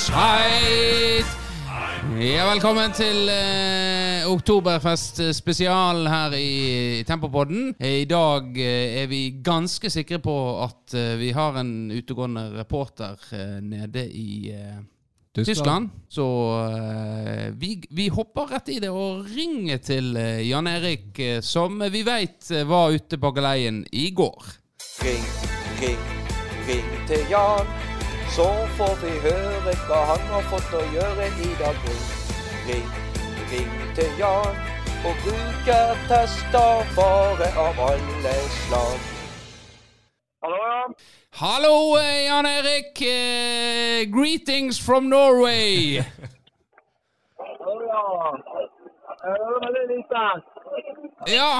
ist weit. Ja, velkommen til eh, Oktoberfest spesial her i Tempopodden. I dag eh, er vi ganske sikre på at eh, vi har en utegående reporter eh, nede i eh, Tyskland. Så eh, vi, vi hopper rett i det og ringer til eh, Jan Erik, eh, som vi veit var ute på galeien i går. Ring, ring, ring til Jan. Så får vi høre hva han har fått å gjøre i dag. Ring, ring, ring til Jan. Og brukertester bare av alle slag. Hallo, Jan. Hallo, eh, Jan Erik. Uh, greetings from Norway. Hallo, Jan. Jeg hører veldig lite. Ja,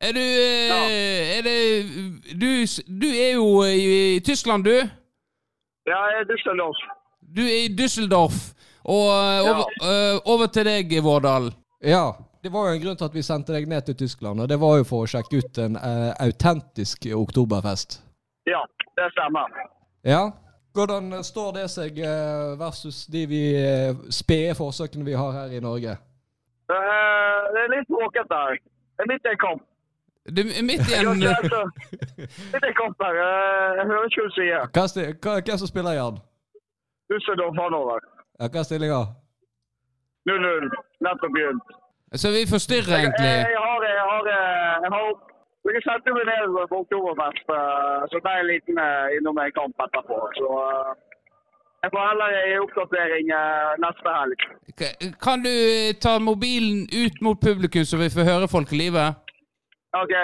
er du eh, Er det du, du er jo i Tyskland, du? Ja, jeg er Düsseldorf. Du er i Düsseldorf. Og uh, over, uh, over til deg, Vårdal. Ja, det var jo en grunn til at vi sendte deg ned til Tyskland, og det var jo for å sjekke ut en uh, autentisk oktoberfest. Ja, det stemmer. Ja, hvordan står det seg versus de vi spede forsøkene vi har her i Norge? Det er litt bråkete her. Det er midt en kamp. Du er midt i en eh, Jeg hører ikke hva du sier. Hva er, hva, hvem som spiller, Jan? Dusseldorf Hanover. Ja, hva er stillinga? 0-0. Nettopp begynt. Så vi forstyrrer Jeg, egentlig. jeg har Jeg har eh, Jeg har jeg sendte meg ned på Oktoberfest, eh, så ble jeg liten innom en kamp etterpå. Så eh, jeg får heller gi oppdatering neste helg. Kan du ta mobilen ut mot publikum, så vi får høre folk i livet? OK.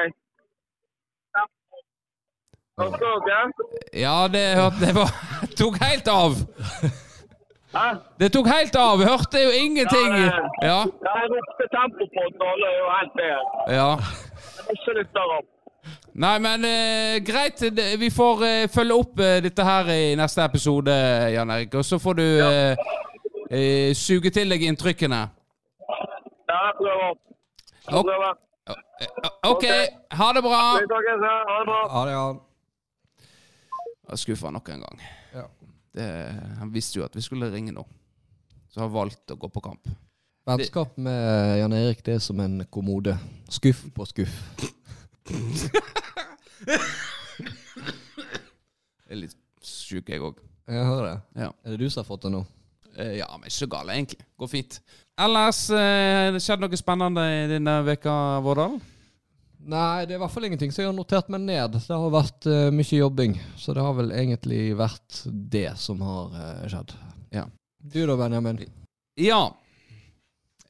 Ja. Det det var tok helt av. Hæ? Det tok helt av. Hørte jo ingenting. Ja. Jeg ropte tempo på den, og alle er jo helt bedre. ja. Ikke litt opp. Nei, men eh, greit. Vi får eh, følge opp eh, dette her i neste episode, Jan Erik. Og så får du eh, eh, suge til deg inntrykkene. Ja, jeg prøver. Jeg prøver. Eh, OK, ha det bra. Ha det bra. Ja, det er. Jeg Skuffa nok en gang. Ja. Det, han visste jo at vi skulle ringe nå. Så har valgt å gå på kamp. Vennskap med Jan Erik det er som en kommode. Skuff på skuff. Jeg er litt sjuk, jeg òg. Jeg hører det. Ja. Er det du som har fått det nå? Eh, ja, men ikke så gale, egentlig. Går fint. Ellers, eh, det skjedd noe spennende i denne veka, Vårdal? Nei, det er i hvert fall ingenting så jeg har notert meg ned. Det har vært eh, mye jobbing, så det har vel egentlig vært det som har eh, skjedd. Ja. Du da, Benjamin? Ja.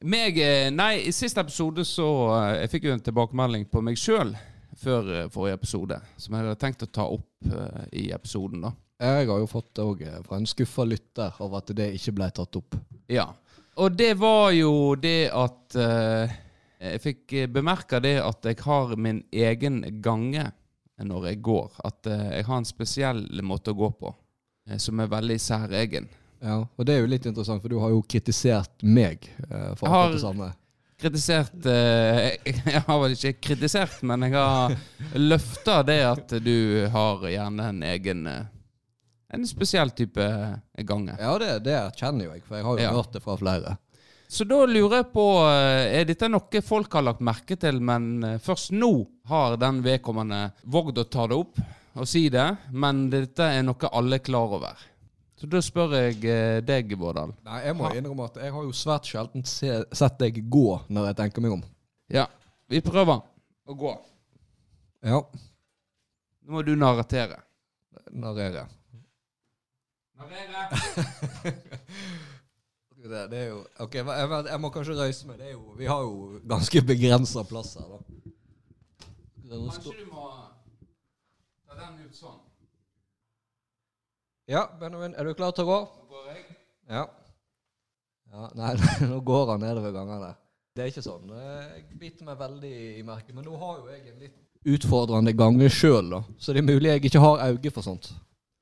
Meg eh, Nei, i siste episode så eh, Jeg fikk jo en tilbakemelding på meg sjøl før eh, forrige episode, som jeg hadde tenkt å ta opp uh, i episoden, da. Jeg har jo fått det òg fra en skuffa lytter over at det ikke ble tatt opp. Ja. Og det var jo det at eh, Jeg fikk bemerka det at jeg har min egen gange når jeg går. At eh, jeg har en spesiell måte å gå på, eh, som er veldig særegen. Ja, Og det er jo litt interessant, for du har jo kritisert meg eh, for akkurat det samme. Kritisert eh, Jeg har vel ikke kritisert, men jeg har løfta det at du har gjerne en egen eh, En spesiell type gange. Ja, det, det erkjenner jo jeg, for jeg har jo Ja. hørt det fra flere. Så da lurer jeg på eh, Er dette noe folk har lagt merke til, men eh, først nå har den vedkommende vågd å ta det opp og si det, men dette er noe alle er klar over? Så da spør jeg eh, deg, Vårdal. Nei, jeg må innrømme at jeg har jo svært sjelden se, sett deg gå når jeg tenker meg om. Ja, vi prøver å gå. Ja, Nå må du narratere. narrere. Det, det er jo Ok, jeg, jeg må kanskje røyse meg. Det er jo, vi har jo ganske begrensa plass her, da. Kanskje du må ta den ut sånn. Ja, Benjamin, er du klar til å gå? Nå går jeg. Ja. ja nei, nå går han nedover gangene. Det er ikke sånn. Jeg biter meg veldig i merket. Men nå har jo jeg en litt utfordrende gange sjøl, da. Så det er mulig jeg ikke har øye for sånt.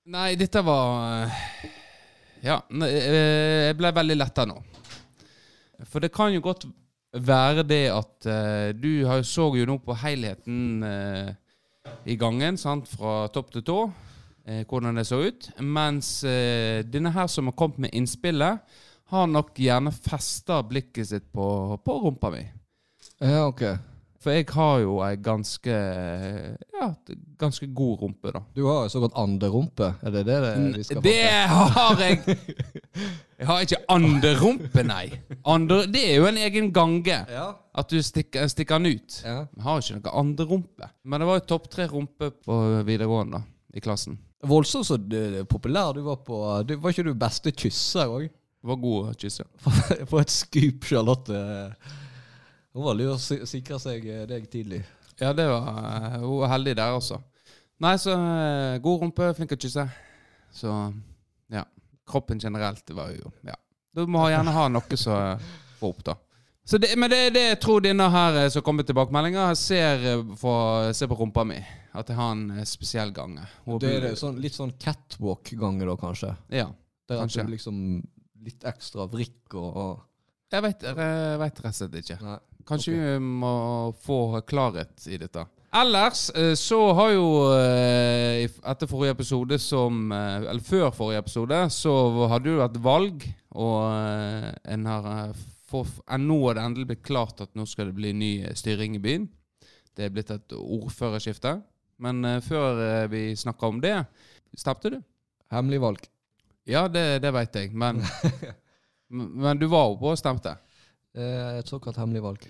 Nei, dette var eh, Ja, eh, jeg ble veldig letta nå. For det kan jo godt være det at eh, du så jo nå på helheten i gangen, sant, fra topp til tå. hvordan det så ut. Mens denne her som har kommet med innspillet, har nok gjerne festa blikket sitt på, på rumpa mi. Ja, ok. For jeg har jo ei ganske Ja, ganske god rumpe, da. Du har jo såkalt anderumpe. Er det det, det vi skal Det har jeg! Jeg har ikke anderumpe, nei. Ander, det er jo en egen gange. Ja. At du stikker, stikker den ut. ja. Jeg har ikke noe anderumpe. Men det var jo topp tre rumpe på videregående da, i klassen. Voldsomt så d- populær du var på du, Var ikke du beste kysser òg? Var god kysser ja. På et skup, Charlotte. Hun var lur å sikre seg eh, deg tidlig. Ja, det var eh, Hun var heldig der også. Nei, så eh, god rumpe, flink å kysse. Så ja. Kroppen generelt var jo Ja. Du må gjerne ha noe som får opp, da. Så det, men det det jeg tror denne her som kommer tilbakemeldinger, ser, for, ser på rumpa mi. At jeg har en spesiell gange. Hun Det er det, sånn, litt sånn catwalk-gange, da, kanskje? Ja. Der at Kanskje. du liksom Litt ekstra vrikk og, og Jeg vet, jeg rett og slett ikke. Nei. Kanskje okay. vi må få klarhet i dette. Ellers eh, så har jo eh, etter forrige episode som eh, Eller før forrige episode så hadde jo et valg, og en har Nå er det endelig blitt klart at nå skal det bli ny styring i byen. Det er blitt et ordførerskifte. Men før vi snakker om det, stemte du? Hemmelig valg. Ja, det, det veit jeg, men Men du var oppe og stemte? Eh, Et såkalt hemmelig valg.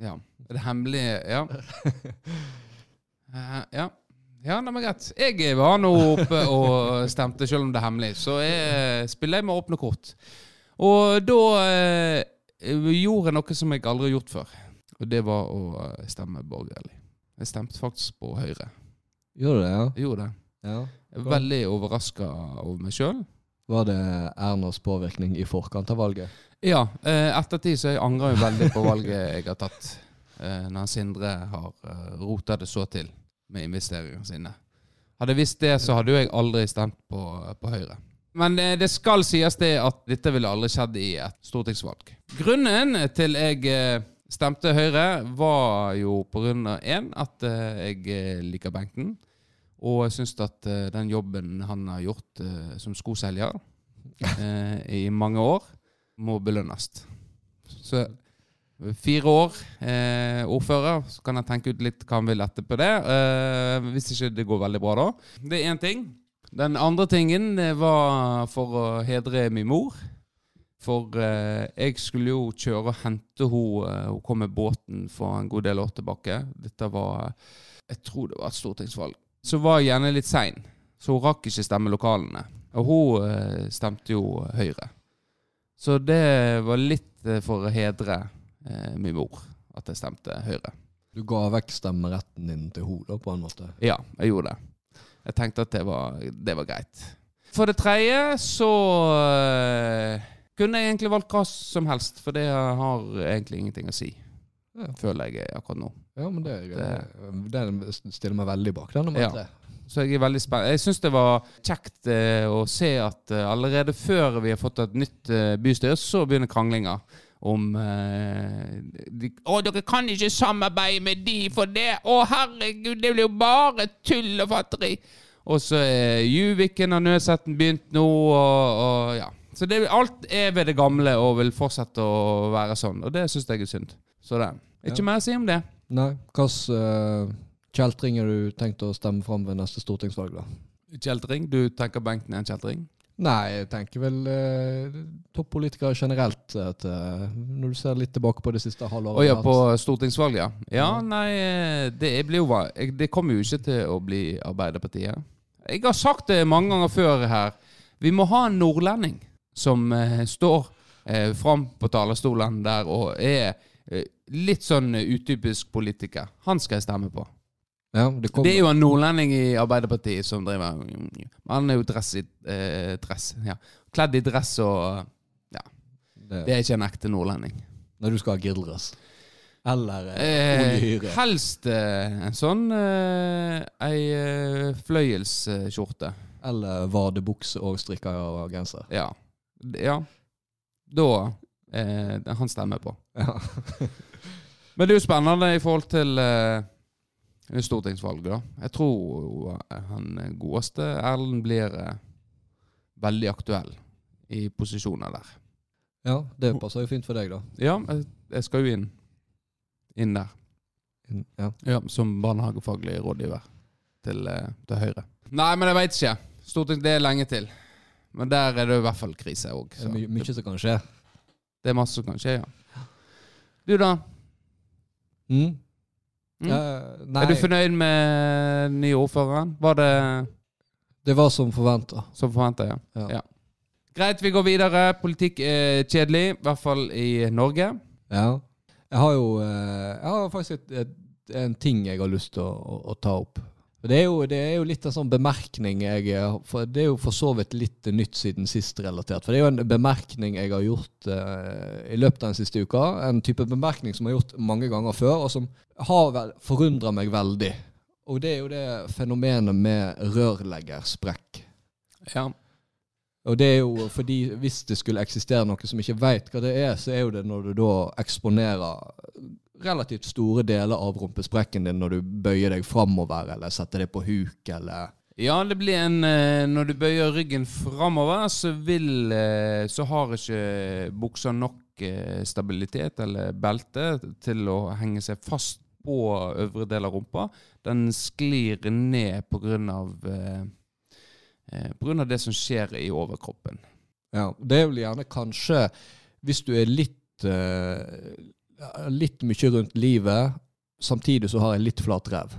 Ja. Det hemmelig Ja. Eh, ja. Ja, nei, men greit. Jeg var nå oppe og stemte, selv om det er hemmelig. Så jeg spiller jeg med åpne kort. Og da eh, gjorde jeg noe som jeg aldri har gjort før. Og det var å eh, stemme borgerlig. Jeg stemte faktisk på Høyre. Gjorde du det, ja? Jeg gjorde det. ja? Jeg er veldig overraska over meg sjøl. Var det Ernas påvirkning i forkant av valget? Ja, eh, ettertid så jeg angrer jeg veldig på valget jeg har tatt. Eh, når Sindre har eh, rota det så til med investeringene sine. Hadde jeg visst det, så hadde jo jeg aldri stemt på, på Høyre. Men eh, det skal sies det at dette ville aldri skjedd i et stortingsvalg. Grunnen til jeg stemte Høyre, var jo på grunn av én, at jeg liker Benken. Og jeg syns at eh, den jobben han har gjort eh, som skoselger eh, i mange år, må belønnes. Så fire år eh, ordfører, så kan jeg tenke ut litt hva han vil etterpå det. Eh, hvis ikke det går veldig bra, da. Det er én ting. Den andre tingen var for å hedre min mor. For eh, jeg skulle jo kjøre og hente henne. Hun kom med båten for en god del år tilbake. Dette var Jeg tror det var et stortingsvalg. Så var jeg gjerne litt sein, så hun rakk ikke stemmelokalene. Og hun eh, stemte jo Høyre. Så det var litt eh, for å hedre eh, min mor at jeg stemte Høyre. Du ga vekk stemmeretten din til henne, på en måte? Ja, jeg gjorde det. Jeg tenkte at det var, det var greit. For det tredje så eh, kunne jeg egentlig valgt hva som helst, for det har egentlig ingenting å si. Ja. Føler jeg akkurat nå. Ja, men det, det, det stiller meg veldig bak. Den nummer Ja. tre. Så jeg er veldig spent. Jeg syns det var kjekt eh, å se at eh, allerede før vi har fått et nytt eh, bystyre, så begynner kranglinga om eh, de, 'Å, dere kan ikke samarbeide med de for det!' 'Å, herregud, det blir jo bare tull og fatteri!' Og så er Juviken og Nødsetten begynt nå, og, og ja. Så det, alt er ved det gamle og vil fortsette å være sånn, og det syns jeg er synd. Så det. Ikke Ja. mer å si om det. Nei, hvilken uh, kjeltring har du tenkt å stemme fram ved neste stortingsvalg, da? Kjeltring, du tenker Benken er en kjeltring? Nei, jeg tenker vel uh, toppolitikere generelt. At, eh, når du ser litt tilbake på det siste halvåret. Oh, ja, på stortingsvalget, ja. Ja, nei, eh, det blir jo Det kommer jo ikke til å bli Arbeiderpartiet. Jeg har sagt det mange ganger før her. Vi må ha en nordlending som eh, står eh, fram på talerstolen der og er eh, litt sånn eh, utypisk politiker. Han skal jeg stemme på. Ja, det, Det er jo en nordlending i Arbeiderpartiet som driver Han er jo dress i eh, dress. Ja. Kledd i dress og Ja. det, Det er ikke en ekte nordlending. Når du skal ha grilldress. Eller eh, oljehyre. helst eh, en sånn eh, ei fløyelsskjorte. Eller vadebukse og strikka genser. Ja. Ja. Da eh, Han stemmer på. Ja. Men det er jo spennende i forhold til eh, stortingsvalget, da. Jeg tror han godeste Erlend blir eh, veldig aktuell i posisjoner der. Ja, det passer jo fint for deg, da. Ja, jeg, jeg skal jo inn. Inn der. In- Ja. Ja, Som barnehagefaglig rådgiver til, eh, til Høyre. Nei, men jeg veit ikke. Storting, det er lenge til. Men der er det i hvert fall krise òg. Det er my mye som kan skje. Det er masse som kan skje, ja. Du, da? Mm. Mm. Uh, Er du fornøyd med den nye ordføreren? Var det det var som forventa. som forventa, ja? Ja. Ja. Greit, vi går videre. Politikk er kjedelig, i hvert fall i Norge. Ja. Jeg har jo eh, Jeg har faktisk et, et, en ting jeg har lyst til å, å, å ta opp. Det er, jo, det er jo litt en sånn bemerkning jeg for Det er jo for så vidt litt nytt siden sist relatert. For det er jo en bemerkning jeg har gjort eh, i løpet av den siste uka. En type bemerkning som jeg har gjort mange ganger før, og som har vel forundra meg veldig. Og det er jo det fenomenet med rørleggersprekk. Ja. Og det er jo fordi hvis det skulle eksistere noe som ikke veit hva det er, så er jo det når du da eksponerer relativt store deler av rumpesprekken din når du bøyer deg framover eller setter deg på huk eller Ja, det blir en eh, Når du bøyer ryggen framover, så vil eh, Så har ikke buksa nok eh, stabilitet eller belte til å henge seg fast på øvre del av rumpa. Den sklir ned på grunn av På grunn av det som skjer i overkroppen. Ja, det er vel gjerne kanskje hvis du er litt litt mye rundt livet, samtidig så har jeg litt flat ræv.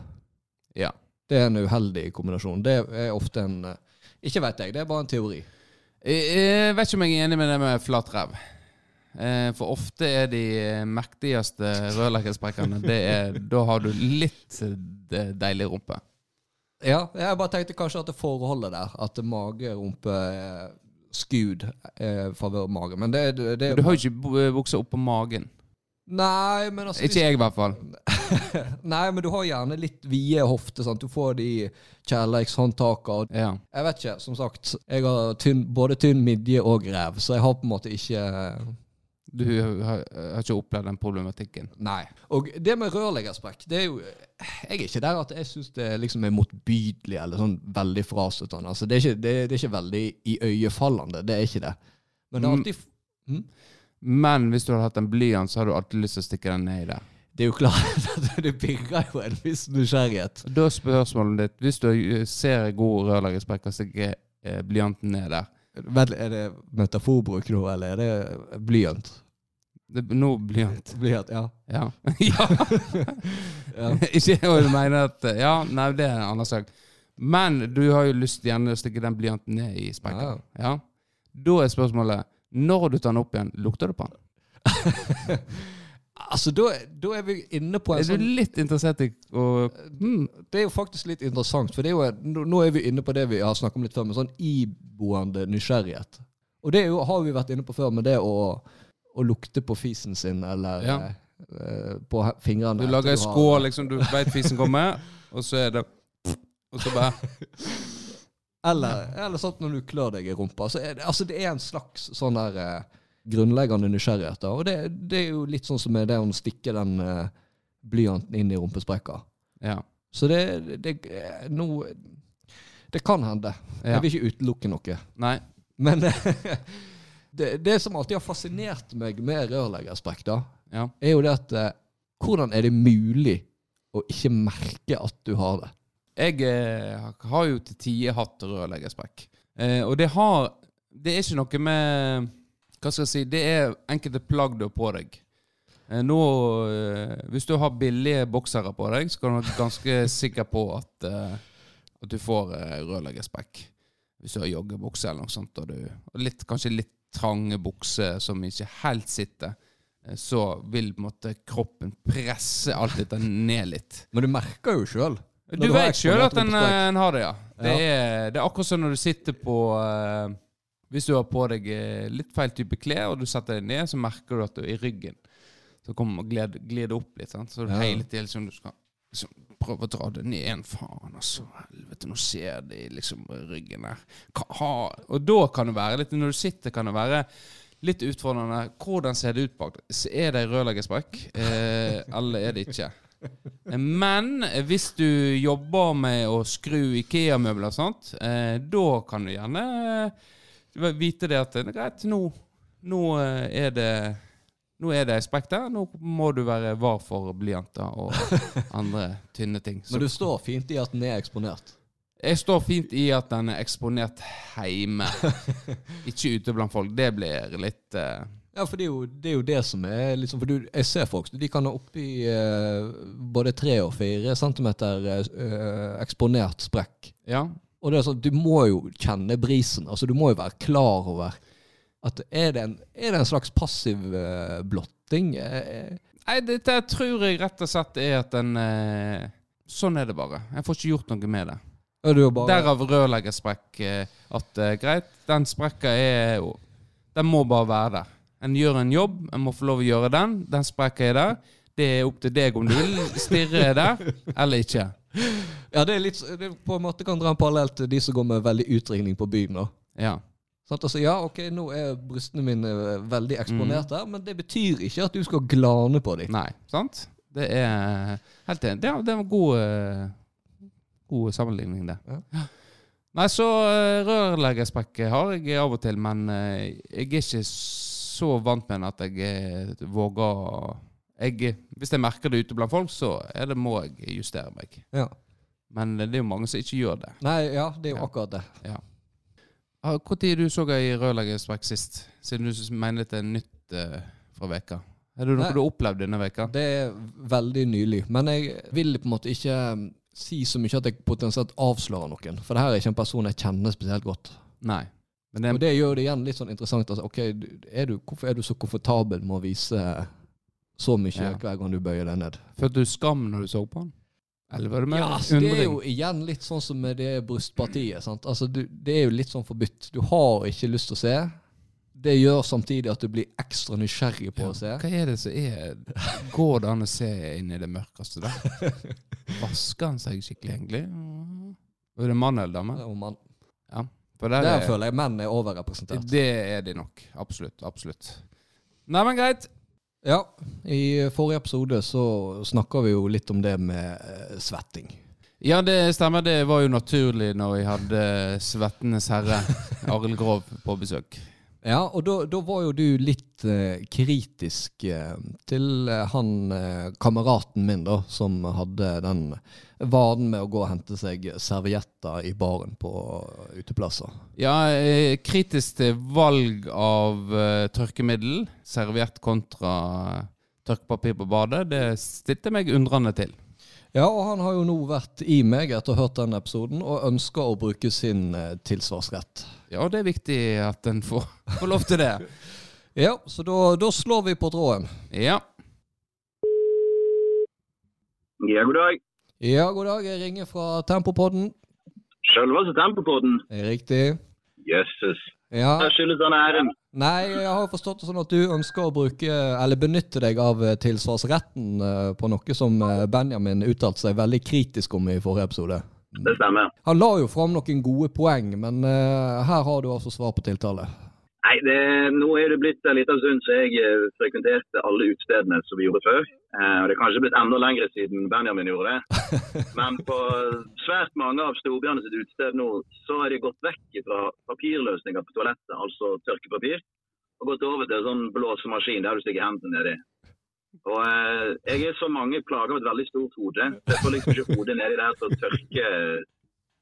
Ja. Det er en uheldig kombinasjon. Det er ofte en eh, Ikke vet jeg, det er bare en teori. Jeg, jeg vet ikke om jeg er enig med det med flat ræv. Eh, For ofte er de mektigste rørleggersprekkene det er, Da har du litt eh, deilig rumpe. Ja, jeg bare tenkte kanskje at det forholdet der, at mage, rumpe, eh, skud favør mage. Men det, det, det Du har jo ikke bu- buksa oppå magen. Nei, men altså Ikke jeg, i hvert fall. Nei, men du har gjerne litt vide hofter. Du får de kjærlighetshåndtakene. Ja. Jeg vet ikke, som sagt. Jeg har tynn, både tynn midje og ræv, så jeg har på en måte ikke Du har, har ikke opplevd den problematikken. Nei. Og det med rørleggersprekk, det er jo Jeg er ikke der at jeg syns det liksom er motbydelig eller sånn veldig frastøtende. Altså, det, er ikke- det, det er ikke veldig iøynefallende. Det er ikke det. Men det er Mm. alltid hm? Men hvis du hadde hatt en blyant, så har du alltid lyst til å stikke den ned i det. Det er jo klart at det pirrer jo en viss nysgjerrighet. Da er spørsmålet ditt Hvis du eh, ser god rørleggersprekk og stikker eh, blyanten ned der Vel, er det metaforbruk nå, eller er det blyant? det, Nå blyant. Blyant, ja. Ja. ja. Ikke å mene at Ja, nei, det er en annen sak. Men du har jo lyst gjerne å stikke den blyanten ned i sprekken. Ja. Da er spørsmålet Når du tar den opp igjen, lukter du på den? Altså, da, da er vi inne på en Er du sånn litt interessert i å mm. Det er jo faktisk litt interessant, for det er jo, nå- er vi inne på det vi har snakket om litt før, med sånn iboende nysgjerrighet. Og det er jo, har vi vært inne på før, med det å, å lukte på fisen sin, eller Ja. eh, på fingrene. Du lager ei skål, liksom, du veit fisen kommer, og så er det Og så bare Eller, eller sånn når du klør deg i rumpa. Så er det, altså, det er en slags sånn der eh, grunnleggende nysgjerrighet. da. Og det, det er jo litt sånn som er det å stikke den eh, blyanten inn i rumpesprekka. Ja. Så det, det, eh, nå Det kan hende. ja. Jeg vil ikke utelukke noe. Nei. Men det, det som alltid har fascinert meg med rørleggersprekk, da, Ja. er jo det at eh, Hvordan er det mulig å ikke merke at du har det? Jeg eh, har jo til tider hatt rørleggersprekk. Eh, og det har Det er ikke noe med Hva skal jeg si Det er enkelte plagg du har på deg. Eh, nå eh, Hvis du har billige boksere på deg, så kan du være ganske sikker på at eh, At du får eh, rørleggersprekk. Hvis du har joggebukse eller noe sånt, og, du, og litt, kanskje litt trange bukser som ikke helt sitter, eh, så vil måte kroppen presse alt dette ned litt. Men du merker jo sjøl. Du vet sjøl at en, en har det, ja. Det, Ja. er, det er akkurat som når du sitter på uh, Hvis du har på deg eh, litt feil type klær, og du setter deg ned, så merker du at du er i ryggen Så kommer gled, gled det opp litt. Sant? Så Ja. hele tiden liksom, du skal liksom, prøve å dra det ned igjen. Faen, altså. Helvete, nå ser de liksom ryggen der. Ha, og da kan det være litt Når du sitter, kan det være litt utfordrende. Hvordan ser det ut bak? Er det rødleggersprekk, eh, eller er det ikke? Eh, Men eh, hvis du jobber med å skru Ikea-møbler og sånt, eh, da kan du gjerne eh, vite det at det er greit, nå, nå eh, er det nå er det ei sprekk der. Nå må du være var for blyanter og andre tynne ting. Så Men du står fint i at den er eksponert. jeg står fint i at den er eksponert hjemme, ikke ute blant folk. Det blir litt eh, Ja, for det er jo det, er jo det som er liksom For du, jeg ser folk, de kan ha oppi eh, både tre og fire centimeter eh, eksponert sprekk. Ja. Og det er sånn, du må jo kjenne brisen. Altså, du må jo være klar over at er det en, er det en slags passiv eh, blotting? Eh, eh, Nei, dette tror jeg rett og slett er at en eh, Sånn er det bare. Jeg får ikke gjort noe med det. jo bare, Derav rørleggersprekk. At greit, den sprekka er jo Den må bare være der. En gjør en jobb, en må få lov å gjøre den. Den sprekka er der. Det er opp til deg om du vil stirre der eller ikke. Ja, det er litt det på en måte kan dra en parallell til de som går med veldig utringning på byen. da. Ja. Sånn, altså, ja, ok, nå er brystene mine eh, veldig eksponert der, men det betyr ikke at du skal glane på dem. Nei, sant? Det er helt enig. Det er, det er en god, eh, god sammenligning, det. Ja. Nei, så rørleggersprekk har jeg av og til, men eh, jeg er ikke så vant med den at jeg eh, våger jeg, Hvis jeg merker det ute blant folk, så det, må jeg justere meg. Ja. Men det er jo mange som ikke gjør det. Nei, ja, det er jo Ja. akkurat det. Når du så ei rørleggersprekk sist? Siden du mener det er nytt uh, fra veka. Er det noe Nei. du har opplevd denne veka? Det er veldig nylig. Men jeg vil på en måte ikke um, si så mye at jeg potensielt avslører noen. For det her er ikke en person jeg kjenner spesielt godt. Nei. Men det, Og det gjør det igjen litt sånn interessant. Altså, ok, er du, Hvorfor er du så komfortabel med å vise så mye Ja. hver gang du bøyer deg ned? følte du skam når du så på den? Eller var det mer Ja, altså, det er jo igjen litt sånn som med det brystpartiet. Sant? Altså, du, det er jo litt sånn forbudt. Du har ikke lyst til å se. Det gjør samtidig at du blir ekstra nysgjerrig på å se. Hva er det som er Går det an å se inn i det mørkeste der? Vasker han seg skikkelig, egentlig? Er det mann eller dame? Og man, For der der er, føler jeg menn er overrepresentert. det er de nok. Absolutt. Absolutt. Nei, men greit. Ja, i forrige episode så snakka vi jo litt om det med eh, svetting. Ja, det stemmer. Det var jo naturlig når vi hadde Svettenes herre, Arild Grov, på besøk. Ja, og da, da var jo du litt eh, kritisk eh, til eh, han eh, kameraten min da, som hadde den vanen med å gå og hente seg servietter i baren på uteplasser. Ja, eh, kritisk til valg av eh, tørkemiddel, serviett kontra tørkepapir på badet, det stilte meg undrende til. Ja, og han har jo nå vært i meg etter å ha hørt den episoden, og ønsker å bruke sin eh, tilsvarsrett. Ja, det er viktig at en får, får lov til det. Ja, så da, da slår vi på tråden. Ja. Ja, god dag. Ja, god dag. Jeg ringer fra Tempopodden. Selveste Tempopodden. Riktig. Jøsses. Ja. Her skyldes han æren. Nei, jeg har forstått det sånn at du ønsker å bruke, eller benytte deg av eh, tilsvarsretten eh, på noe som eh, Benjamin uttalte seg veldig kritisk om i forrige episode. Det stemmer. Han la jo fram noen gode poeng, men her har du altså svar på tiltale. Nei, det, nå er det blitt en liten stund så jeg eh, frekventerte alle utestedene som vi gjorde før. Eh, og det er kanskje blitt enda lengre siden Benjamin gjorde det. Men på svært mange av storbyene sitt utested nå, så har de gått vekk fra papirløsninger på toalettet, altså tørkepapir, og gått over til en sånn blåsemaskin der du stikker hendene nedi. Og eh, jeg er så mange plager med et veldig stort hode. Jeg får liksom ikke hodet nedi der til å tørke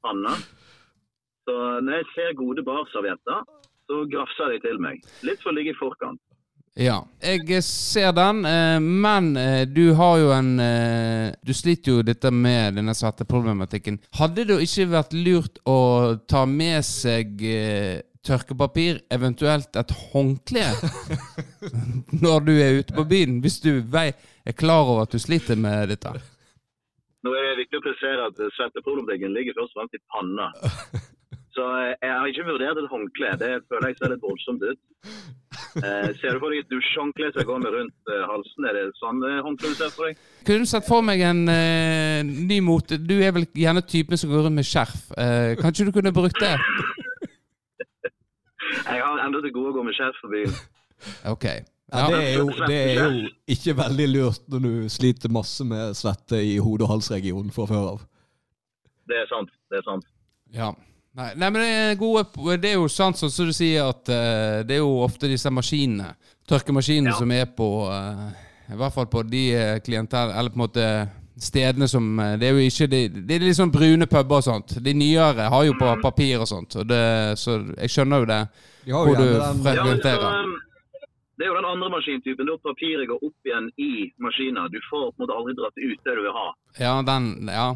panna. Så når jeg ser gode barservietter, så grafsa de til meg. Litt for å ligge i forkant. Ja, jeg ser den, eh, men eh, du har jo en eh, Du sliter jo dette med denne svetteproblematikken. Hadde det ikke vært lurt å ta med seg tørkepapir, eventuelt et håndkle, når du er ute på byen? Hvis du er klar over at du sliter med dette? Nå er det viktig å presisere at svetteproblematikken ligger først og fremst i panna. Så eh, jeg har ikke vurdert et håndkle. Det føler jeg ser litt voldsomt ut. Eh, ser du for deg et dusjhåndkle som går med rundt eh, halsen? Er det sånn eh, håndkle du ser for deg? Kunne du sett for meg en eh, ny mote Du er vel gjerne typen som går rundt med skjerf. Eh, kanskje du kunne brukt det? Jeg har enda til gode å gå med skjerf på byen. Ok. Ja, det, er jo, det er jo ikke veldig lurt når du sliter masse med svette i hode- og halsregionen fra før av. Det er sant. Det er sant. Ja. Nei, nei, men det er, gode, det er jo sant som du sier, at uh, det er jo ofte disse maskinene, tørkemaskinene, Ja. som er på uh, I hvert fall på de klienter, klientell... Eller på en måte stedene som eh, Det er jo ikke Det, det er litt sånn brune puber og sånt. De nyere har jo på papir og sånt, og det, så jeg skjønner jo det. De har jo Hvor du gjerne den fre- Ja, um, det er jo den andre maskintypen. Da papiret går opp igjen i maskinen. Du får på en måte aldri dratt ut det du vil ha. Ja, den Ja.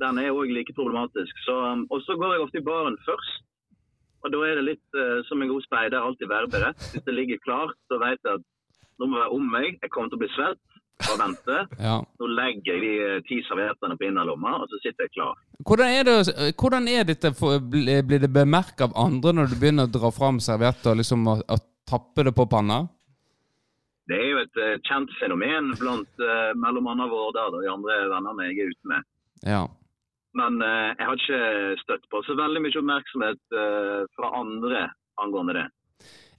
Den er òg like problematisk. Så, um, og så går jeg ofte i baren først. Og da er det litt uh, som en god speider, alltid være beredt. Hvis det ligger klart, så vet jeg at nå må jeg være om meg. Jeg kommer til å bli svett. Bare vente. ja. Nå legger jeg de eh, ti serviettene på innerlomma, og så sitter jeg klar. Hvordan er, det, hvordan er dette blir det bemerket av andre når du begynner å dra fram servietter og liksom å, å tappe det på panna? Det er jo et uh, kjent fenomen blant uh, mellom andre Vårdal og de andre vennene jeg er ute med. Ja. Men eh, jeg har ikke støtt på så veldig mye oppmerksomhet eh, fra andre angående det.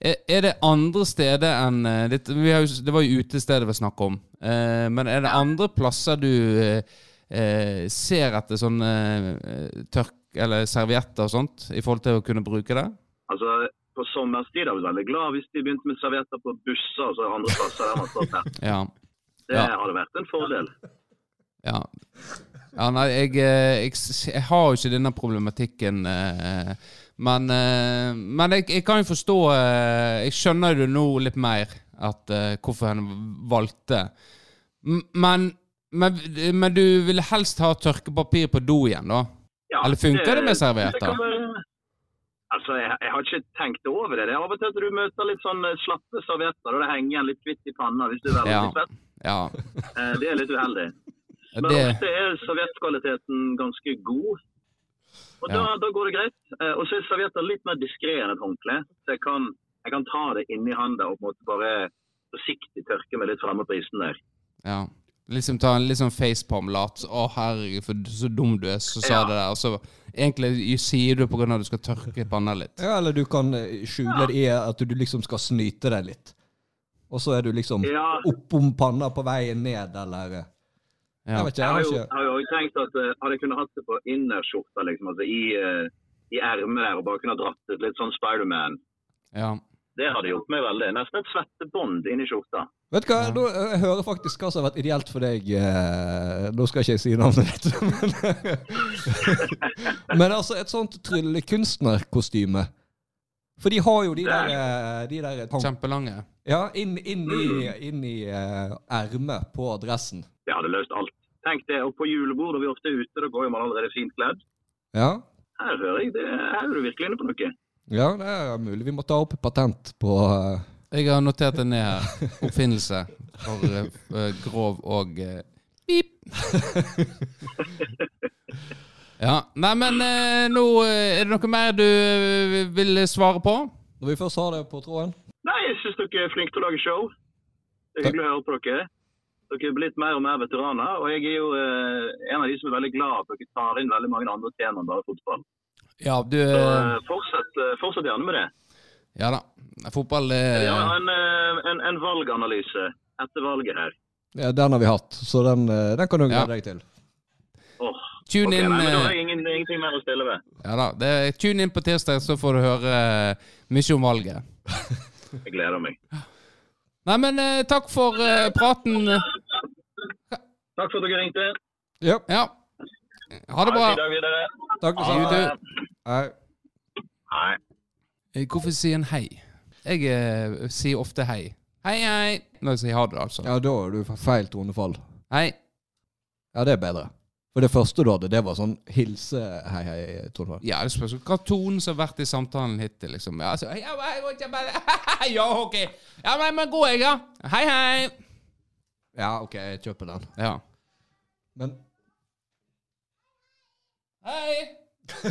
Er er det andre steder enn eh, vi har jo, Det var jo utestedet vi snakket om. Eh, men er det andre plasser du eh, eh, ser etter sånne tørk... Eller servietter og sånt, i forhold til å kunne bruke det? Altså, På sommerstid er jeg veldig glad hvis de begynte med servietter på busser og så andre plasser der man står der. Ja. Det Ja. hadde vært en fordel. Ja. Ja nei, jeg, eh, jeg, jeg har jo ikke denne problematikken. eh, Men, eh, men jeg, jeg kan jo forstå Jeg skjønner jo nå litt mer at hvorfor han valgte. Men, men, men du ville helst ha tørkepapir på do igjen, da? Ja, Eller funker det med servietter? Altså, jeg, jeg har ikke tenkt over det. Det er av og til at du møter litt sånn slappe servietter, og det henger igjen litt hvitt i panna hvis du er veldig Ja. svett. Ja. Det er litt uheldig. Men Det, ofte er serviettkvaliteten ganske god. Og da, Ja. da går det greit. Eh, og så er servietter litt mer diskré enn et håndkle. Så jeg kan, jeg kan ta det inni handa og på en måte bare forsiktig tørke meg litt fremme på isen der. ja. Liksom ta en litt sånn facepalm-lat. Å, herregud, for så dum du er, så sa Ja. det der. Og så egentlig sier du på grunn av at du skal tørke panna litt. Ja, eller du kan eh, skjule det i at du liksom skal snyte deg litt. Og så er du liksom Ja. oppom panna på veien ned, eller eh, Ja. Jeg vet ikke, Jeg jeg har jo, ikke har jo også tenkt at uh, hadde jeg kunnet hatt det på innerskjorta, liksom, altså i, uh, i ermet der, og bare kunne dratt et litt sånn Spiderman, ja. det hadde gjort meg veldig. Nesten et svettebånd inni skjorta. Vet du hva, nå, eh, jeg hører faktisk hva som har vært ideelt for deg. eh, Nå skal ikke jeg si navnet ditt. Men, men altså, et sånt tryllekunstnerkostyme. For de har jo de der, eh, de der Kjempelange. Ja, inn, inn i, inn i uh, ermet på dressen. Det hadde løst alt. Tenk det, og på julebord, og vi er ofte ute, da går jo man allerede fint kledd. Ja. Her hører jeg det, her er du virkelig inne på noe. ja, det er mulig vi må ta opp patent på uh... Jeg har notert det ned her. Oppfinnelse for eh, grov og uh, pip. Ja. Nei, men eh, nå eh, Er det noe mer du eh, vil svare på? Når vi først har det på tråden. Nei, jeg syns dere er flinke til å lage show. Det er hyggelig å høre på dere. Dere er blitt mer og mer veteraner, og jeg er jo eh, en av de som er veldig glad for at dere tar inn veldig mange andre temaer enn bare fotball. Ja, du Så fortsett, fortsett gjerne med det. Ja da. Fotball er ja, en, en, en valganalyse etter valget her. Ja, den har vi hatt, så den, den kan du Ja. glede deg til. Tune ok, inn nei, men Da eh, har jeg ingen, ingenting mer å stille ved. Ja da. Det tune inn på tirsdag, så får du høre eh, mye om valget. Jeg gleder meg. Nei, men eh, takk for uh, praten. Takk for at dere ringte. Ja, Ja. Ha det Ha en bra. fin dag videre. takk for You Hei. Eh, Hvorfor sier en hei? Jeg uh, sier ofte hei. Hei, hei. Når jeg sier ha det, altså. Ja, da er du feil tonefall. Hei. Ja, det er bedre. For det første du hadde, det var sånn hilse-hei-hei-tonefall. Ja, det spørs hva tonen som har vært i samtalen hittil, liksom. Ja, altså, ja, hei, hei, hei, ja, ok. Ja, men, men god jeg, ja. Hei, hei. Ja, OK, jeg kjøper den. Ja. Men Hei.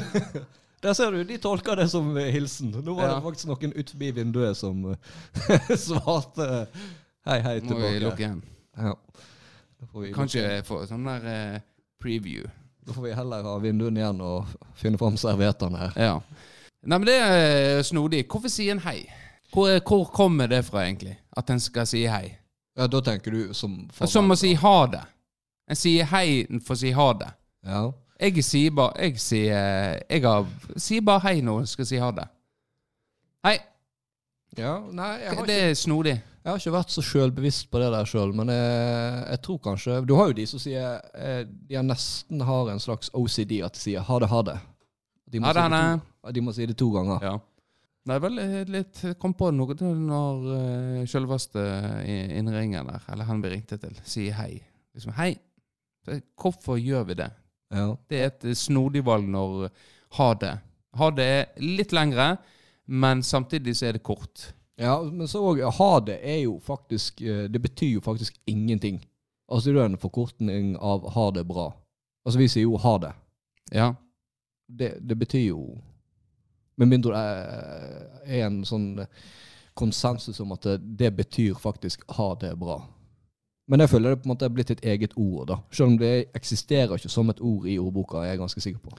der ser du, de tolka det som hilsen. Nå var Ja. det faktisk noen utenfor vinduet som svarte hei, hei tilbake. Må vi lukke igjen. Ja. Kanskje få sånn der eh, preview. da får vi heller ha vinduene igjen og finne fram serviettene her. Ja. Nei, men det er snodig. Hvorfor sier en hei? Hvor, hvor kommer det fra, egentlig? At en skal si hei? Ja, da tenker du som Som å si ha det. En sier hei for å si ha det. Ja. Jeg sier bare Jeg sier, jeg har, sier bare hei når jeg skal si ha det. Hei. ja. Nei, jeg har, ikke... Det er snodig. Jeg har ikke vært så sjølbevisst på det der sjøl, men jeg, jeg tror kanskje Du har jo de som sier eh, De har nesten har en slags OCD, at de sier ha det, ha det. De må, det, si, det to, de må si det to ganger. Ja. Det er vel litt jeg Kom på noe til når uh, sjølveste innringeren der, eller han vi ringte til, sier hei. Liksom, hei. Hvorfor gjør vi det? Ja. Det er et snodig valg når ha det. Ha det er litt lengre, men samtidig så er det kort. Ja, men så òg ha det er jo faktisk eh, Det betyr jo faktisk ingenting. Altså det er en forkortning av ha det bra. Altså vi sier jo ha det. Ja. Det, det betyr jo Med mindre det er- en sånn konsensus om at det, det betyr faktisk ha det bra. Men jeg føler det på en måte er blitt et eget ord, da. Selv om det eksisterer ikke som et ord i ordboka, er jeg ganske sikker på.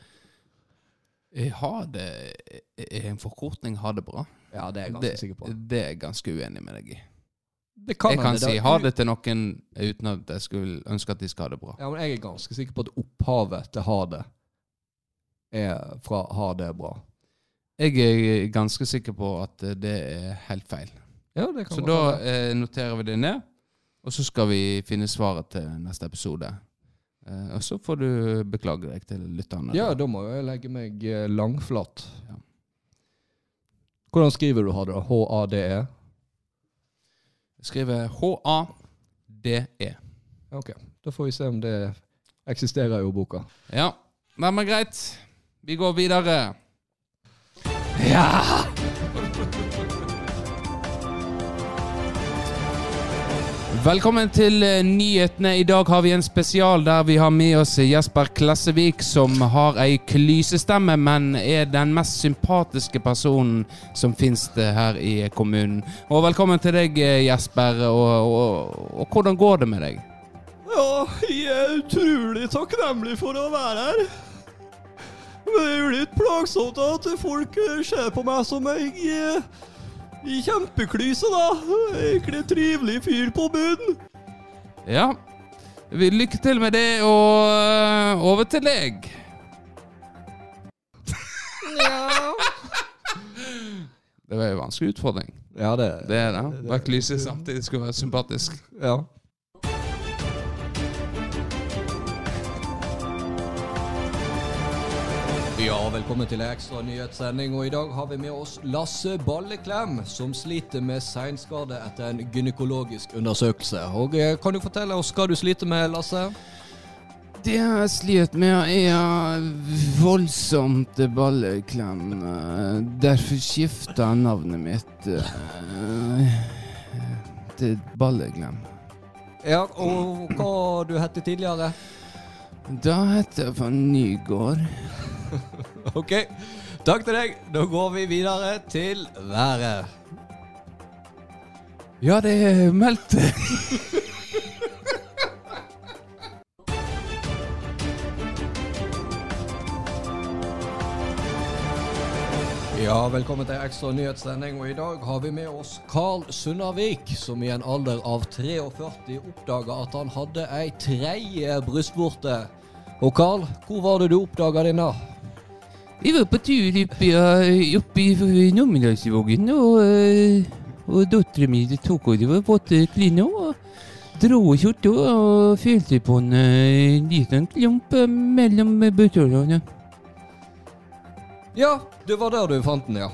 Ha det er en forkortning ha det bra. Ja, det er jeg ganske Det, sikker på. det er jeg ganske uenig med deg i. Det kan Jeg kan det, si ha det til noen uten at jeg skulle ønske at de skal ha det bra. Ja, men jeg er ganske sikker på at opphavet til ha det er fra ha det bra. Jeg er ganske sikker på at det er helt feil. Ja, det kan Så da eh, noterer vi det ned, og så skal vi finne svaret til neste episode. Eh, og så får du beklage deg til lytterne. Ja, da må jeg legge meg eh, langflat. Ja. Hvordan skriver du ha det? da? H-a-d-e? Skriver H-A-D-E. Ok, da får vi se om det eksisterer i ordboka. Ja, Nei, men greit. Vi går videre. Ja! Velkommen til eh, nyhetene. I dag har vi en spesial der vi har med oss Jesper Klessevik, som har ei klysestemme, men er den mest sympatiske personen som finnes her i kommunen. Og velkommen til deg, eh, Jesper. Og, og, og hvordan går det med deg? Ja, jeg er utrolig takknemlig for å være her. Det er jo litt plagsomt at folk ser på meg som jeg kjempeklyse, da. Egentlig trivelig fyr på bunnen. Ja. Vi- Lykke til med det, og over til deg. Ja. Det var en vanskelig utfordring. Ja, det, Det er det. Bare klyse samtidig skulle være sympatisk. Ja. Ja, velkommen til en ekstra nyhetssending. Og i dag har vi med oss Lasse Balleklem, som sliter med seinskade etter en gynekologisk undersøkelse. Og eh, Kan du fortelle oss hva du sliter med, Lasse? Det jeg sliter med, er voldsomt balleklem. Derfor skifta jeg navnet mitt øh, til Balleklem. Ja, Og hva du hette tidligere? Da heter jeg van Nygård. Ok, takk til deg. Da går vi videre til været. Ja, det er meldt Ja, velkommen til ekstra nyhetssending. Og i dag har vi med oss Carl Sunnavik, som i en alder av 43 oppdaga at han hadde ei tredje brystvorte. Og Carl, hvor var det du oppdaga denne? Vi var på tur oppi, uh, oppi Numedalsvågen, og, uh, og dattera mi tok klina og dro skjorta og følte på en uh, liten klump mellom bøttelene. Ja, det var der du fant den, ja.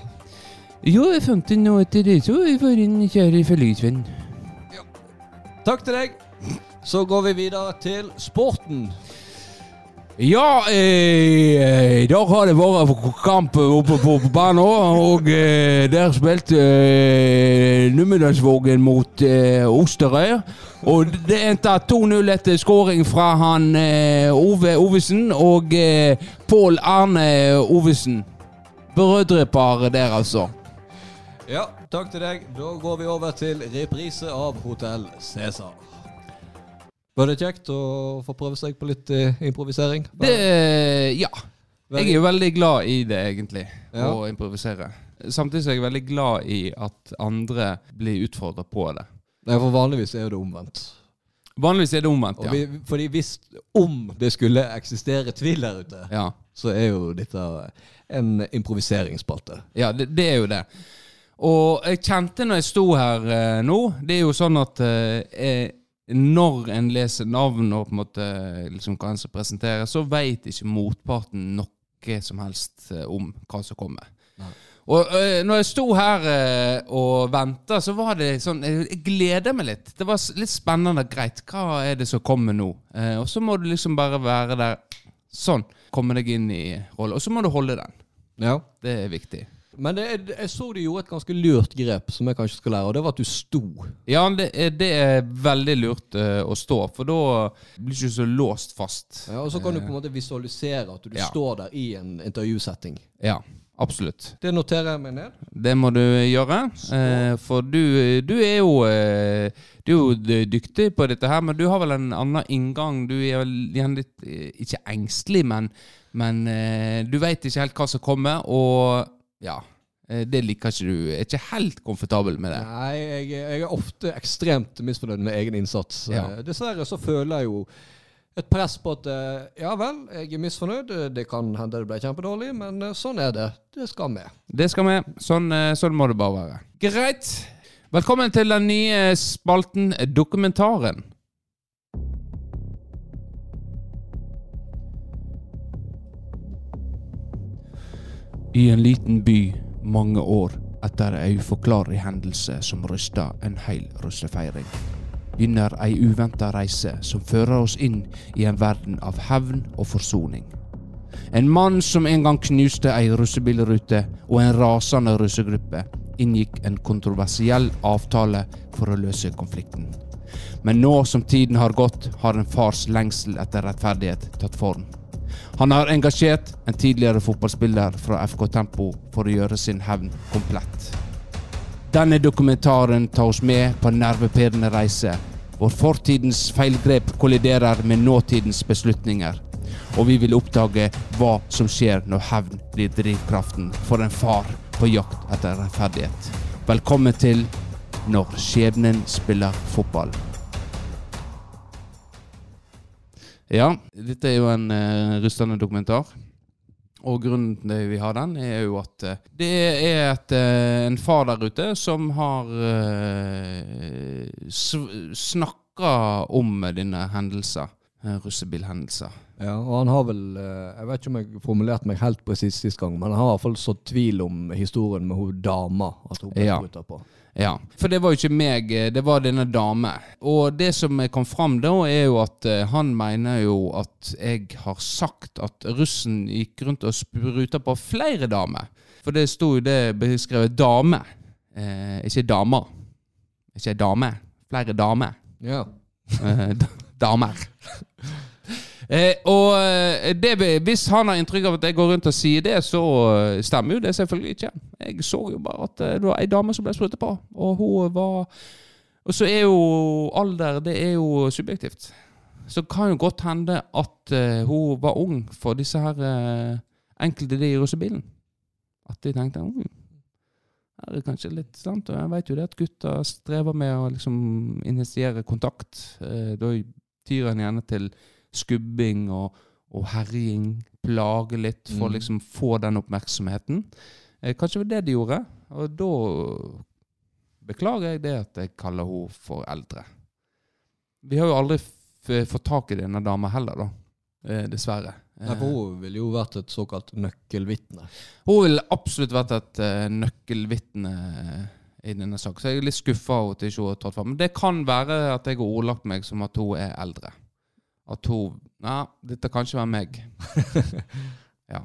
Jo, jeg fant den, nå etter det så var en kjære følgesvenn. Takk til deg. Så går vi videre til sporten. Ja, eh, i dag har det vært kamp oppe på, banen, og eh, der spilte eh, Numedalsvågen mot eh, Osterøy. Og det endte 2-0 etter skåring fra han eh, Ove Ovesen og eh, Pål Arne Ovesen. Brødrepar der, altså. Ja, takk til deg. Da går vi over til reprise av Hotell Cæsar. Var det kjekt å få prøve seg på litt eh, improvisering? Det Ja. Jeg er jo veldig glad i det, egentlig, Ja. å improvisere. Samtidig er jeg veldig glad i at andre blir utfordra på det. Nei, for vanligvis er jo det omvendt. Vanligvis er det omvendt, ja. vi, fordi hvis om det skulle eksistere tvil der ute, ja. så er jo dette en improviseringsspalte. Ja, det, det er jo det. Og jeg kjente når jeg sto her eh, nå Det er jo sånn at eh, når en leser navn og på en måte liksom hva en skal presentere, så veit ikke motparten noe som helst eh, om hva som kommer. Nei. Og øh, når jeg sto her øh, og venta, så var det sånn Jeg, jeg gleder meg litt. Det var litt spennende. Greit, hva er det som kommer nå? Eh, og så må du liksom bare være der. Sånn. Komme deg inn i rollen. Og så må du holde den. Ja. Det er viktig. Men det, jeg så du gjorde et ganske lurt grep som jeg kanskje skal lære, og det var at du sto. Ja, det det er veldig lurt uh, å stå, for da blir du ikke så låst fast. Ja, og så kan du på en måte visualisere at du Ja. står der i en intervjusetting. Ja, absolutt. Det noterer jeg meg ned. Det må du gjøre. Eh, for du, du er jo eh, Du er jo dyktig på dette her, men du har vel en annen inngang. Du er vel gjerne litt eh, Ikke engstelig, men, men eh, du veit ikke helt hva som kommer, og ja. eh, Det liker ikke du. Er ikke helt komfortabel med det. Nei, jeg, jeg er ofte ekstremt misfornøyd med egen innsats. Ja. Eh, Dessverre så føler jeg jo et press på at eh, ja vel, jeg er misfornøyd. Det kan hende det ble kjempedårlig, men sånn er det. Det skal med. Det skal med. Sånn, sånn må det bare være. Greit. Velkommen til den nye spalten Dokumentaren. I en liten by mange år etter ei uforklarlig hendelse som rysta en hel russefeiring, begynner ei uventa reise som fører oss inn i en verden av hevn og forsoning. En mann som en gang knuste ei russebilrute og en rasende russegruppe, inngikk en kontroversiell avtale for å løse konflikten. Men nå som tiden har gått, har en fars lengsel etter rettferdighet tatt form. Han har engasjert en tidligere fotballspiller fra FK Tempo for å gjøre sin hevn komplett. Denne dokumentaren tar oss med på en nervepirrende reise, hvor fortidens feilgrep kolliderer med nåtidens beslutninger. Og vi vil oppdage hva som skjer når hevn blir drivkraften for en far på jakt etter rettferdighet. Velkommen til Når skjebnen spiller fotball. Ja, dette er jo en uh, rustende dokumentar. Og grunnen til vi har den, er jo at eh, det er et, eh, en far der ute som har snakka om denne hendelsen. Russebilhendelser. Ja, og han har vel eh, Jeg vet ikke om jeg formulerte meg helt presist sist gang, men han har i hvert fall sådd tvil om historien med hun dama. At hun ble Ja. på. Ja, for det var jo ikke meg, eh, det var denne dame. Og det som kom fram da, er jo at eh, han mener jo at jeg har sagt at russen gikk rundt og spruta på flere damer. For det sto jo det beskrevet dame, eh, ikke damer. Ikke dame, flere damer. Ja. Eh, damer. Eh, og eh, det, hvis han har inntrykk av at jeg går rundt og sier det, så eh, stemmer jo det selvfølgelig ikke. Jeg så jo bare at eh, det var ei dame som ble sprutet på, og hun var Og så er jo alder Det er jo subjektivt. Så kan jo godt hende at hun var ung for disse her enkelte de i russebilen. At de tenkte mm, er det kanskje litt sant, og jeg vet jo det at gutter strever med å liksom initiere kontakt. Da tyr en gjerne til skubbing og, og herjing, plage litt for å Mm. liksom få den oppmerksomheten. Eh, kanskje det var det de gjorde, og da beklager jeg det at jeg kaller henne for eldre. Vi har jo aldri f fått tak i denne dama heller, da. Eh, dessverre. Nei, for hun ville jo vært et såkalt nøkkelvitne. Hun ville absolutt vært et uh, nøkkelvitne i denne saken. Så jeg er litt skuffa over at ikke har tatt fram. Men det kan være at jeg har ordlagt meg som at hun er eldre. At hun Ja, dette kan ikke være meg. ja.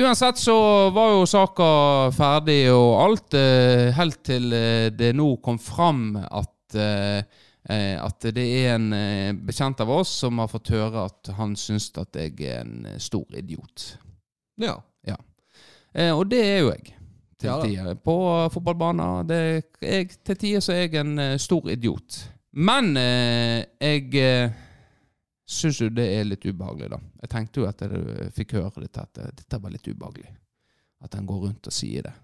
Uansett så var jo saka ferdig og alt, eh, helt til eh, det nå kom fram at eh, at det er en bekjent av oss som har fått høre at han syns at jeg er en stor idiot. Ja. ja. og det er jo jeg. Til Ja tider. På fotballbaner. Til tider så er jeg en stor idiot. Men jeg syns du det er litt ubehagelig, da? Jeg tenkte jo at jeg fikk høre dette, at eh, dette var litt ubehagelig. At han går rundt og sier det.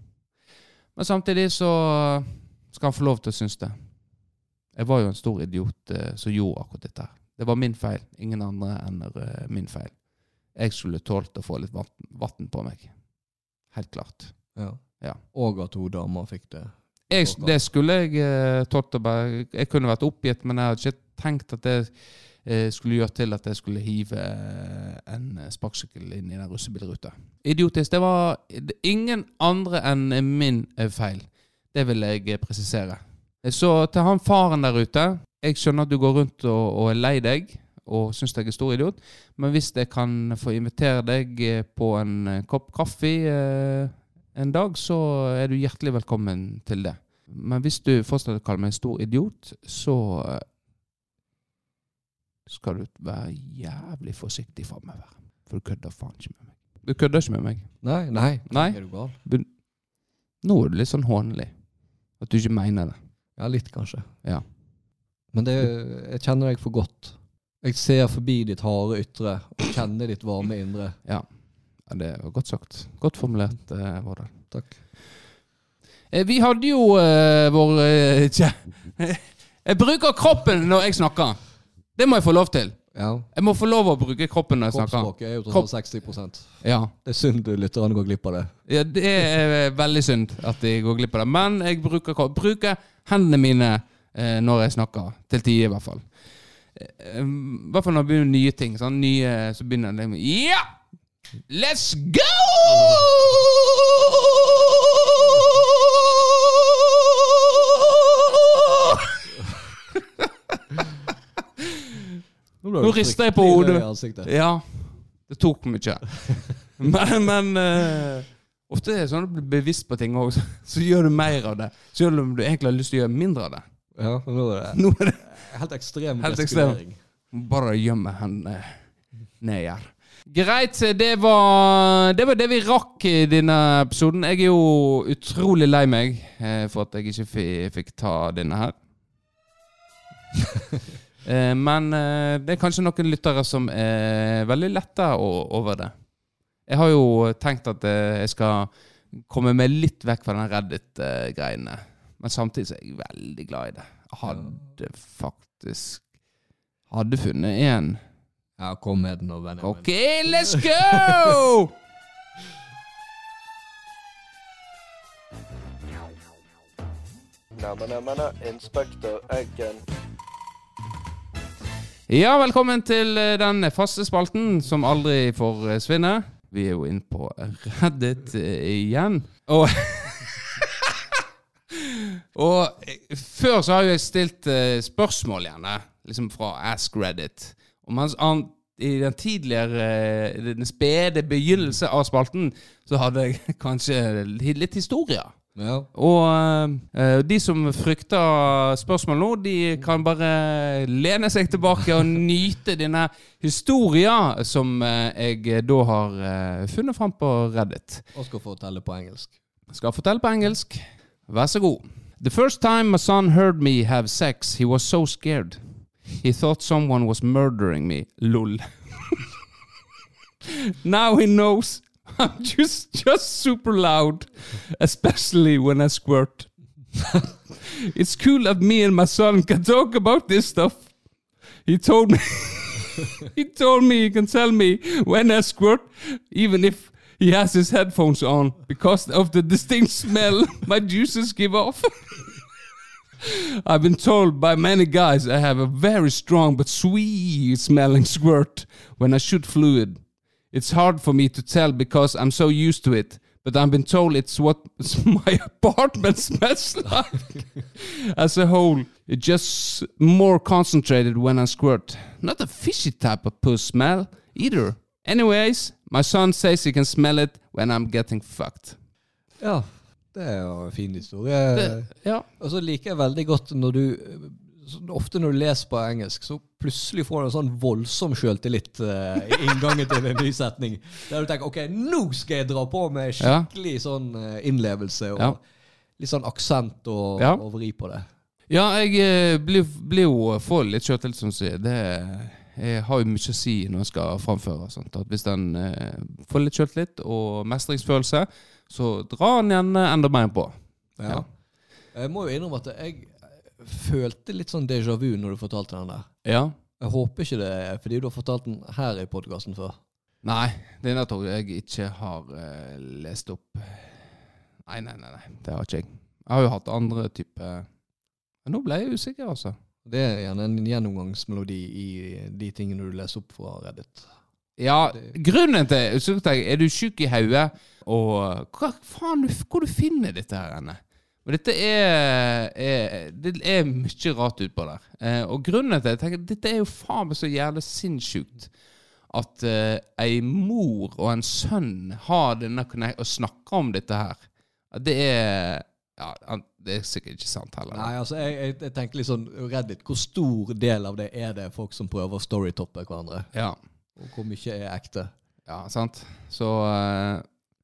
Men samtidig så skal han få lov til å synes det. Jeg var jo en stor idiot eh, som gjorde akkurat dette. Det var min feil. Ingen andre enn eh, min feil. Jeg skulle tålt å få litt vann på meg. Helt klart. Ja. Ja. Og at hun dama fikk det. Jeg, det skulle jeg eh, tålt å bare Jeg kunne vært oppgitt, men jeg hadde ikke tenkt at det skulle gjøre til at jeg skulle hive eh, en sparkesykkel inn i den russebilruta. Idiotisk. Det var ingen andre enn min eh, feil. Det vil jeg eh, presisere. Så til han faren der ute Jeg skjønner at du går rundt og, og er lei deg og syns jeg er stor idiot, men hvis jeg kan få invitere deg eh, på en eh, kopp kaffe eh, en dag, så er du hjertelig velkommen til det. Men hvis du fortsatt kaller meg stor idiot, så eh, skal du være jævlig forsiktig framover. For du kødder faen ikke med meg. Du kødder ikke med meg. Nei, nei. Nei. Er du gal? Nå er du litt sånn hånlig. At du ikke mener det. Ja, litt kanskje. Ja. Men det, jeg kjenner deg for godt. Jeg ser forbi ditt harde ytre og kjenner ditt varme indre. Ja. ja det var godt sagt. Godt formulert, eh, Vårdal. Takk. Eh, vi hadde jo eh, vår eh, Jeg bruker kroppen når jeg snakker. Det må jeg få lov til. Ja. Jeg må få lov å bruke kroppen når jeg snakker. Kroppsspråket er jo tross alt 60% Ja. Det er synd lytterne går glipp av det. ja, det er veldig synd at jeg går glipp av det. Men jeg bruker, bruker hendene mine eh, når jeg snakker. Til tider, i hvert fall. Eh, I hvert fall når det begynner nye ting. Sånn, nye, så begynner det med Ja! Let's go! Nå rister jeg på hodet. Ja, det tok mye. Men, men uh, ofte er det sånn at du blir bevisst på ting òg, så, så gjør du mer av det. Selv om du egentlig har lyst til å gjøre mindre av det. Ja, nå er det Nå er det helt ekstrem Helt ekstrem. bare gjemme hendene ned her. Greit, det var, det var det vi rakk i denne episoden. Jeg er jo utrolig lei meg eh, for at jeg ikke fikk ta denne her. Eh, Men eh, det er kanskje noen lyttere som er veldig letta over det. Jeg har jo tenkt at eh, jeg skal komme meg litt vekk fra den Reddit-greiene. Men samtidig så er jeg veldig glad i det. Jeg hadde faktisk Hadde funnet én. Ja, kom med den nå, Benjamin. OK, let's go! Namma, namma, na, Inspektør Eggen. Ja, velkommen til eh, den faste spalten som aldri får eh. Vi er jo inne på Reddit eh, igjen. Og Og før så har jeg stilt spørsmål gjerne, liksom fra Ask Reddit. Og mens han i den tidligere, den spede begynnelse av spalten, så hadde jeg kanskje litt historier. Ja. Og uh, de som frykter spørsmål nå, de kan bare lene seg tilbake og nyte denne historia som uh, jeg da har uh, funnet fram på Reddit. Og skal fortelle på engelsk. Skal fortelle på engelsk. Vær så god. The first time my son heard me have sex, he was so scared. He thought someone was murdering me. Lol. now he knows I'm just just super loud, especially when I squirt. it's cool that me and my son can talk about this stuff. He told me he told me he can tell me when I squirt, even if he has his headphones on, because of the distinct smell my juices give off. I've been told by many guys I have a very strong but sweet smelling squirt when I shoot fluid. It's hard for me to tell because I'm so used to it, but I've been told it's what my apartment smells like. As a whole, it's just more concentrated when I squirt. Not a fishy type of puss smell either. Anyways, my son says he can smell it when I'm getting fucked. Ja, det er jo en fin historie. Det, ja. Og så liker jeg veldig godt når du Ofte når du leser på engelsk, så plutselig får en sånn voldsom sjøltillit eh, i inngangen til en ny setning. Der du tenker OK, nå skal jeg dra på med skikkelig sånn eh, innlevelse og Ja. litt sånn aksent og, Ja. og vri på det. Ja, jeg eh, blir, blir jo får litt sjøltillit, som du sier. Det eh, har jo mye å si når jeg skal framføre. Sant? At hvis en eh, får litt sjøltillit og mestringsfølelse, så drar en gjerne enda mer på. Ja. Jeg må jo innrømme at jeg følte litt sånn déjà vu når du fortalte den der. Ja. Jeg håper ikke det er fordi du har fortalt den her i podkasten før. Nei, det denne det jeg ikke har uh, lest opp. Nei, nei, nei, nei, det har ikke jeg. Jeg har jo hatt andre typer Men nå ble jeg usikker, altså. Det er gjerne en gjennomgangsmelodi i de tingene du leser opp fra Reddit. Ja, grunnen til Er du sjuk i hodet, og hva faen, hvor du finner dette her henne? Og dette er, er Det er mye rart utpå der. Eh, og grunnen til at jeg tenker, Dette er jo faen meg så jævlig sinnssykt. At eh, ei mor og en sønn har denne og snakker om dette her. Det er Ja, det er sikkert ikke sant heller. Nei, altså, jeg, jeg, jeg tenker litt sånn Reddit, hvor stor del av det er det folk som prøver å storytoppe hverandre? Ja, Og hvor mye er ekte? ja sant. Så eh,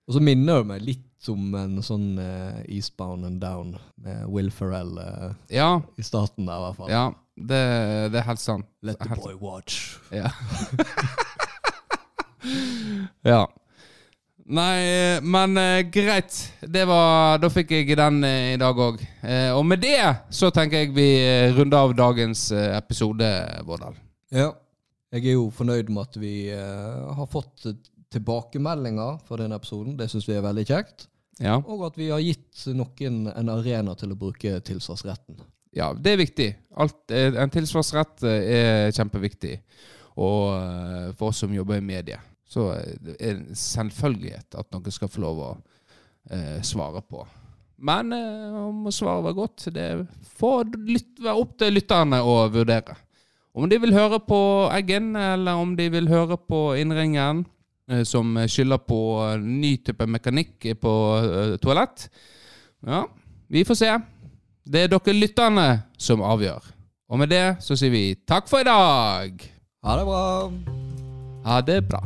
Og så minner det meg litt om en sånn uh, Eastbound and Down med Will Ferrell uh, Ja. i starten der, i hvert fall. Ja, det, det er helt sant. Let the Helt boy watch. Ja. ja. Nei, men uh, greit. Det var, da fikk jeg den i dag òg. Og med det så tenker jeg vi runder av dagens episode, Vårdal. Ja. Jeg er jo fornøyd med at vi har fått tilbakemeldinger for denne episoden. Det syns vi er veldig kjekt. Ja. Og at vi har gitt noen en arena til å bruke tilsvarsretten. ja, det er viktig. Alt, eh, en tilsvarsrett eh, er kjempeviktig. Og eh, for oss som jobber i medie, så er det en selvfølgelighet at noen skal få lov å eh, svare på. Men eh, om svaret var godt, det får være opp til lytterne å vurdere. Om de vil høre på Eggen, eller om de vil høre på Innringeren, som skylder på ny type mekanikk på eh, toalett. Ja, vi får se. Det er dere lytterne som avgjør. Og med det så sier vi takk for i dag. Ha det bra! Ha det bra.